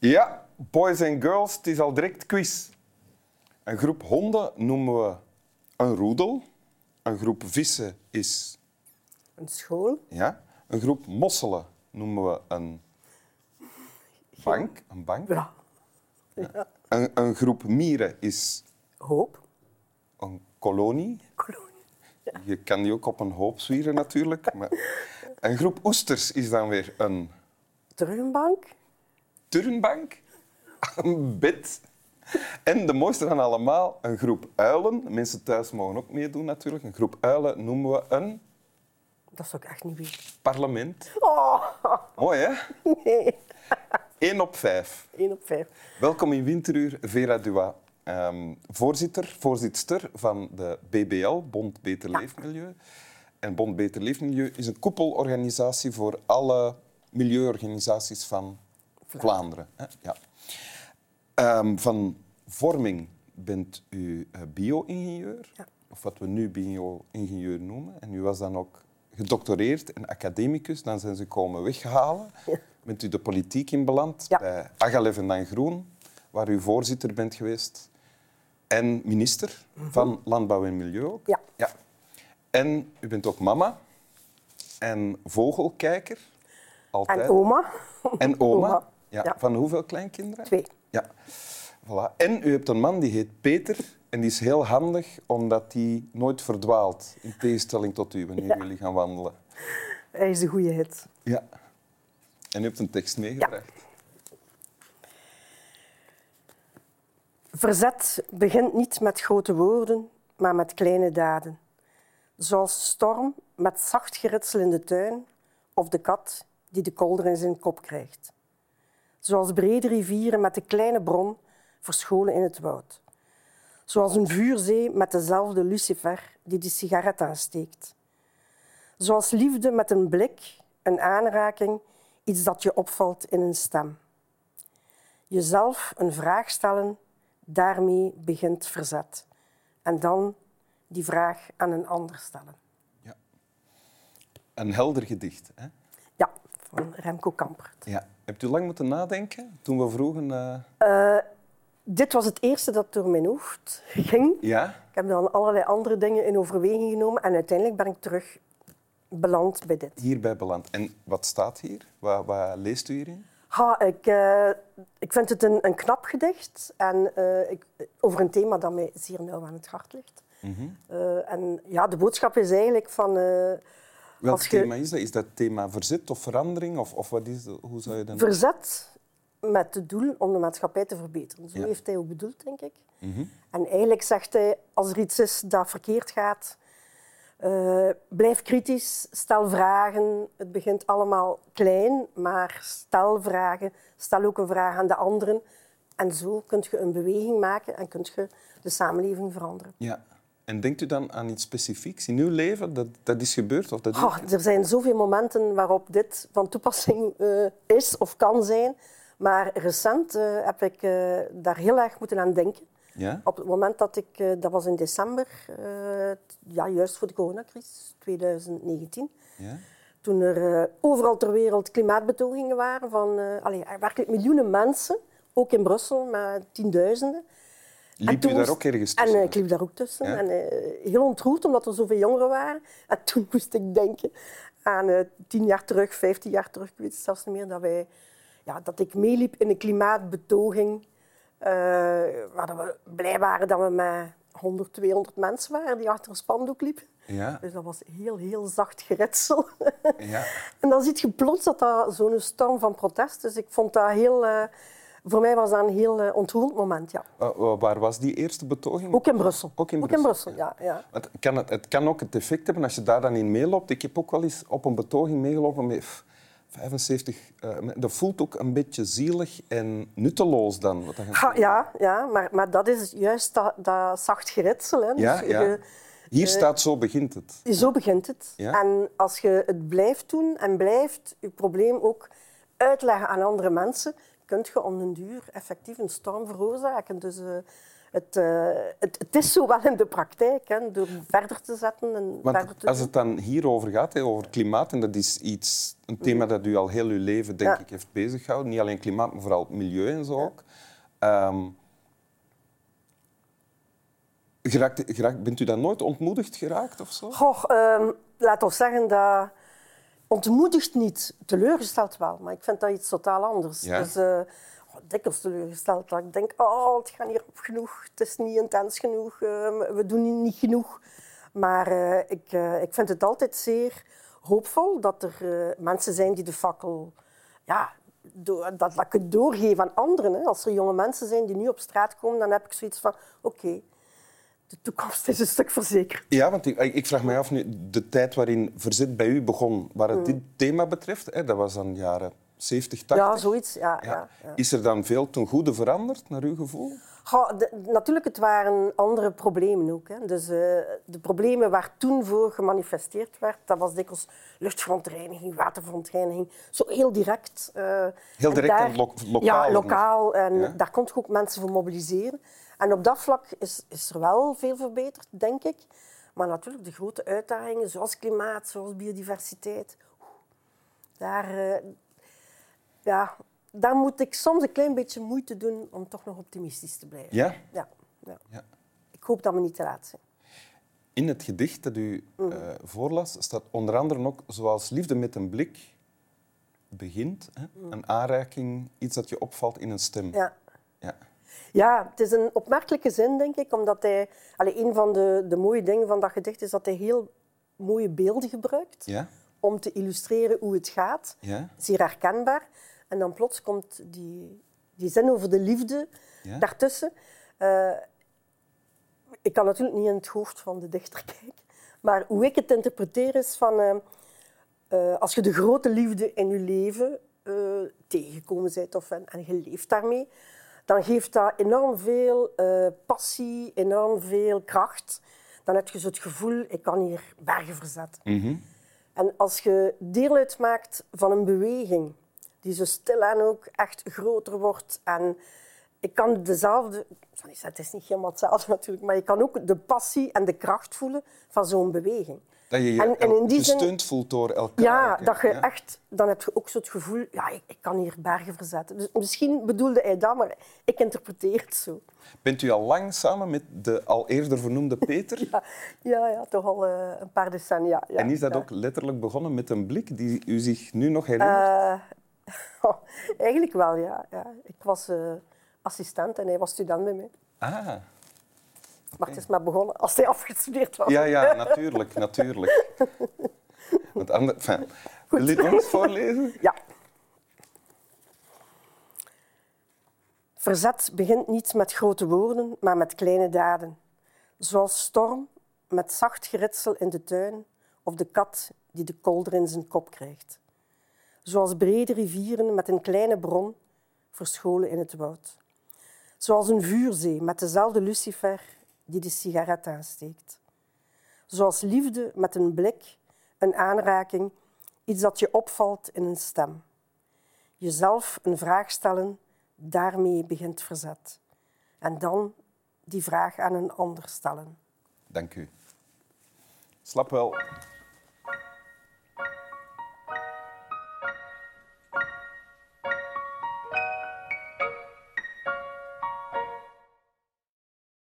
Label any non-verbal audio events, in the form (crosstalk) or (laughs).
Ja, boys en girls, het is al direct quiz. Een groep honden noemen we een roedel. Een groep vissen is... Een school. Ja. Een groep mosselen noemen we een bank. Een bank. Ja. Een, een groep mieren is Hoop. een kolonie. Kolonie. Je kan die ook op een hoop zwieren natuurlijk. Maar een groep oesters is dan weer een Terugbank. Turnbank, een bed. En de mooiste van allemaal, een groep uilen. Mensen thuis mogen ook meedoen natuurlijk. Een groep uilen noemen we een Dat zou ik echt niet weten. parlement. Oh, Mooi, hè? nee. 1 op 5. 1 op 5. Welkom in Winteruur, Vera Dua. Ehm, voorzitter, voorzitster van de BBL, Bond Beter Leefmilieu. En Bond Beter Leefmilieu is een koepelorganisatie voor alle milieuorganisaties van Vlaanderen. hè? Ja. Ehm, van vorming bent u eh, bio-ingenieur, Ja. of wat we nu bio-ingenieur noemen. En u was dan ook gedoctoreerd en academicus. Dan zijn ze komen weghalen. Bent u de politiek in beland Ja. bij Agalev en Dan Groen, waar u voorzitter bent geweest. En minister van Landbouw en Milieu ook. Ja. ja. En u bent ook mama en vogelkijker. Altijd. En oma. En oma. Oma. Ja. Ja. Van hoeveel kleinkinderen? Twee. Ja. Voilà. En u hebt een man die heet Peter. En die is heel handig, omdat hij nooit verdwaalt. In tegenstelling tot u, wanneer Ja. jullie gaan wandelen. Hij is de goede hit. Ja. En u hebt een tekst meegebracht. Verzet begint niet met grote woorden, maar met kleine daden. Zoals storm met zacht geritsel in de tuin of de kat die de kolder in zijn kop krijgt. Zoals brede rivieren met de kleine bron verscholen in het woud. Zoals een vuurzee met dezelfde lucifer die de sigaret aansteekt. Zoals liefde met een blik, een aanraking, iets dat je opvalt in een stem. Jezelf een vraag stellen, daarmee begint verzet. En dan die vraag aan een ander stellen. Ja. Een helder gedicht. Hè? Ja, van Remco Kampert. Ja. Hebt u lang moeten nadenken toen we vroegen... eh, Dit was het eerste dat door mijn hoofd ging. Ja? Ik heb dan allerlei andere dingen in overweging genomen en uiteindelijk ben ik terug beland bij dit. Hierbij beland. En wat staat hier? Wat, wat leest u hierin? Ha, ik, eh, ik vind het een, een knap gedicht en, eh, ik, over een thema dat mij zeer nauw aan het hart ligt. Eh, en ja, de boodschap is eigenlijk van... Welk thema is dat? Is dat thema verzet of verandering? Of, of wat is, hoe zou je dat... verzet met het doel om de maatschappij te verbeteren. Zo Ja. heeft hij ook bedoeld, denk ik. En eigenlijk zegt hij, als er iets is dat verkeerd gaat, eh, blijf kritisch, stel vragen. Het begint allemaal klein, maar stel vragen. Stel ook een vraag aan de anderen. En zo kun je een beweging maken en kun je de samenleving veranderen. Ja. En denkt u dan aan iets specifieks in uw leven dat, dat is gebeurd? Of dat Oh, er zijn zoveel momenten waarop dit van toepassing eh, is of kan zijn. Maar recent eh, heb ik eh, daar heel erg moeten aan denken. Ja? Op het moment dat ik, dat was in december, ja, juist voor de coronacrisis, 2019. Ja? Toen er overal ter wereld klimaatbetogingen waren van allee, werkelijk miljoenen mensen, ook in Brussel, met tienduizenden. Liep toen daar ook ergens En tussen? eh, ik liep daar ook tussen. Ja. En eh, heel ontroerd, omdat er zoveel jongeren waren. En (laughs) toen moest ik denken aan eh, tien jaar terug, vijftien jaar terug, ik weet het zelfs niet meer, dat, wij, ja, dat ik meeliep in een klimaatbetoging. waar we blij waren dat we met 100, 200 mensen waren die achter een spandoek liepen. Ja? Dus dat was heel, heel zacht geritsel. Ja. (laughs) En dan zie je plots dat dat zo'n storm van protest is. Ik vond dat heel... voor mij was dat een heel eh, ontroerend moment, ja. Wa- Waar was die eerste betoging? Ook in Brussel. Ook in Ook Brussel, in Brussel, ja. ja. Het kan, het, het kan ook het effect hebben als je daar dan in meeloopt. Ik heb ook wel eens op een betoging meegelopen met pff, 75... eh, dat voelt ook een beetje zielig en nutteloos dan. Wat Ha, ja, ja maar, maar dat is juist dat, dat zacht geritsel. Hè. Dus Ja, ja. je- Hier staat zo begint het. zo begint het. Ja. En als je het blijft doen en blijft je probleem ook uitleggen aan andere mensen, kun je om den duur effectief een storm veroorzaken. Dus eh, het, uh, het, het, is zo wel in de praktijk, hè, door verder te zetten en Want verder te als het dan hierover gaat, hè, over klimaat, en dat is iets, een thema dat u al heel uw leven denk Ja. ik, heeft beziggehouden, niet alleen klimaat, maar vooral milieu en zo ook. Ehm, geraakt, geraakt, bent u dan nooit ontmoedigd geraakt of zo? Goh, ehm, laat ons zeggen dat ontmoedigt niet, teleurgesteld wel, maar ik vind dat iets totaal anders. Ja? Dus eh, oh, dikwijls teleurgesteld dat ik denk, oh, het gaat hier op genoeg, het is niet intens genoeg, ehm, we doen niet genoeg. Maar eh, ik, eh, ik vind het altijd zeer hoopvol dat er mensen zijn die de fakkel ja, dat, dat kunnen doorgeven aan anderen. Hè. Als er jonge mensen zijn die nu op straat komen, dan heb ik zoiets van, oké, de toekomst is een stuk verzekerd. Ja, want ik, ik vraag me af nu, de tijd waarin verzet bij u begon, waar het dit thema betreft, hè, dat was dan jaren 70, 80. Ja, zoiets. Ja, Ja. Is er dan veel ten goede veranderd, naar uw gevoel? Goh, de- natuurlijk, het waren andere problemen ook. Hè. Dus, eh, de problemen waar toen voor gemanifesteerd werd, dat was dikwijls luchtverontreiniging, waterverontreiniging. Zo heel direct. eh, Heel direct en lo- lokaal Ja, lokaal. En Ja. daar kon je ook mensen voor mobiliseren. En op dat vlak is, is er wel veel verbeterd, denk ik. Maar natuurlijk, de grote uitdagingen, zoals klimaat, zoals biodiversiteit, daar, eh, ja, daar moet ik soms een klein beetje moeite doen om toch nog optimistisch te blijven. Ja? Ja, ja. Ja. Ik hoop dat we niet te laat zijn. In het gedicht dat u Mhm. eh, voorlas staat onder andere ook zoals liefde met een blik begint, hè? een aanraking, iets dat je opvalt in een stem. Mhm. Ja. Ja. Ja, het is een opmerkelijke zin, denk ik. Omdat hij... Allee, een van de, de mooie dingen van dat gedicht is dat hij heel mooie beelden gebruikt Ja? om te illustreren hoe het gaat. Ja? Zeer herkenbaar. En dan plots komt die, die zin over de liefde Ja? daartussen. Eh, ik kan natuurlijk niet in het hoofd van de dichter (laughs) kijken. Maar hoe ik het interpreteer is van... eh, eh, als je de grote liefde in je leven tegengekomen bent of, en, en je leeft daarmee, dan geeft dat enorm veel eh, passie, enorm veel kracht. Dan heb je zo het gevoel, ik kan hier bergen verzetten. Mhm. En als je deel uitmaakt van een beweging die zo stilaan ook echt groter wordt en ik kan dezelfde, het is niet helemaal hetzelfde (laughs) natuurlijk, maar je kan ook de passie en de kracht voelen van zo'n beweging. Dat je je En- en in die zin- gesteund voelt door elkaar. Ja, ook, dat je Ja. echt, dan heb je ook zo het gevoel, ja, ik, ik kan hier bergen verzetten. Dus misschien bedoelde hij dat, maar ik interpreteer het zo. Bent u al lang samen met de al eerder vernoemde Peter? (laughs) Ja, ja, ja toch al eh, een paar decennia. Ja, en is dat ook letterlijk begonnen met een blik die u zich nu nog herinnert? Eh, (laughs) eigenlijk wel, ja. ja. Ik was eh, assistent en hij was student bij mij. ah, Maar het is maar begonnen als hij afgestudeerd was. ja, ja, (laughs) natuurlijk, natuurlijk. Want ander, enfin, wil je het nog eens voorlezen? (laughs) Ja. Verzet begint niet met grote woorden, maar met kleine daden. Zoals storm met zacht geritsel in de tuin of de kat die de kolder in zijn kop krijgt. Zoals brede rivieren met een kleine bron verscholen in het woud. Zoals een vuurzee met dezelfde lucifer die de sigaret aansteekt. Zoals liefde met een blik, een aanraking, iets dat je opvalt in een stem. Jezelf een vraag stellen, daarmee begint verzet. En dan die vraag aan een ander stellen. Dank u. Slap wel.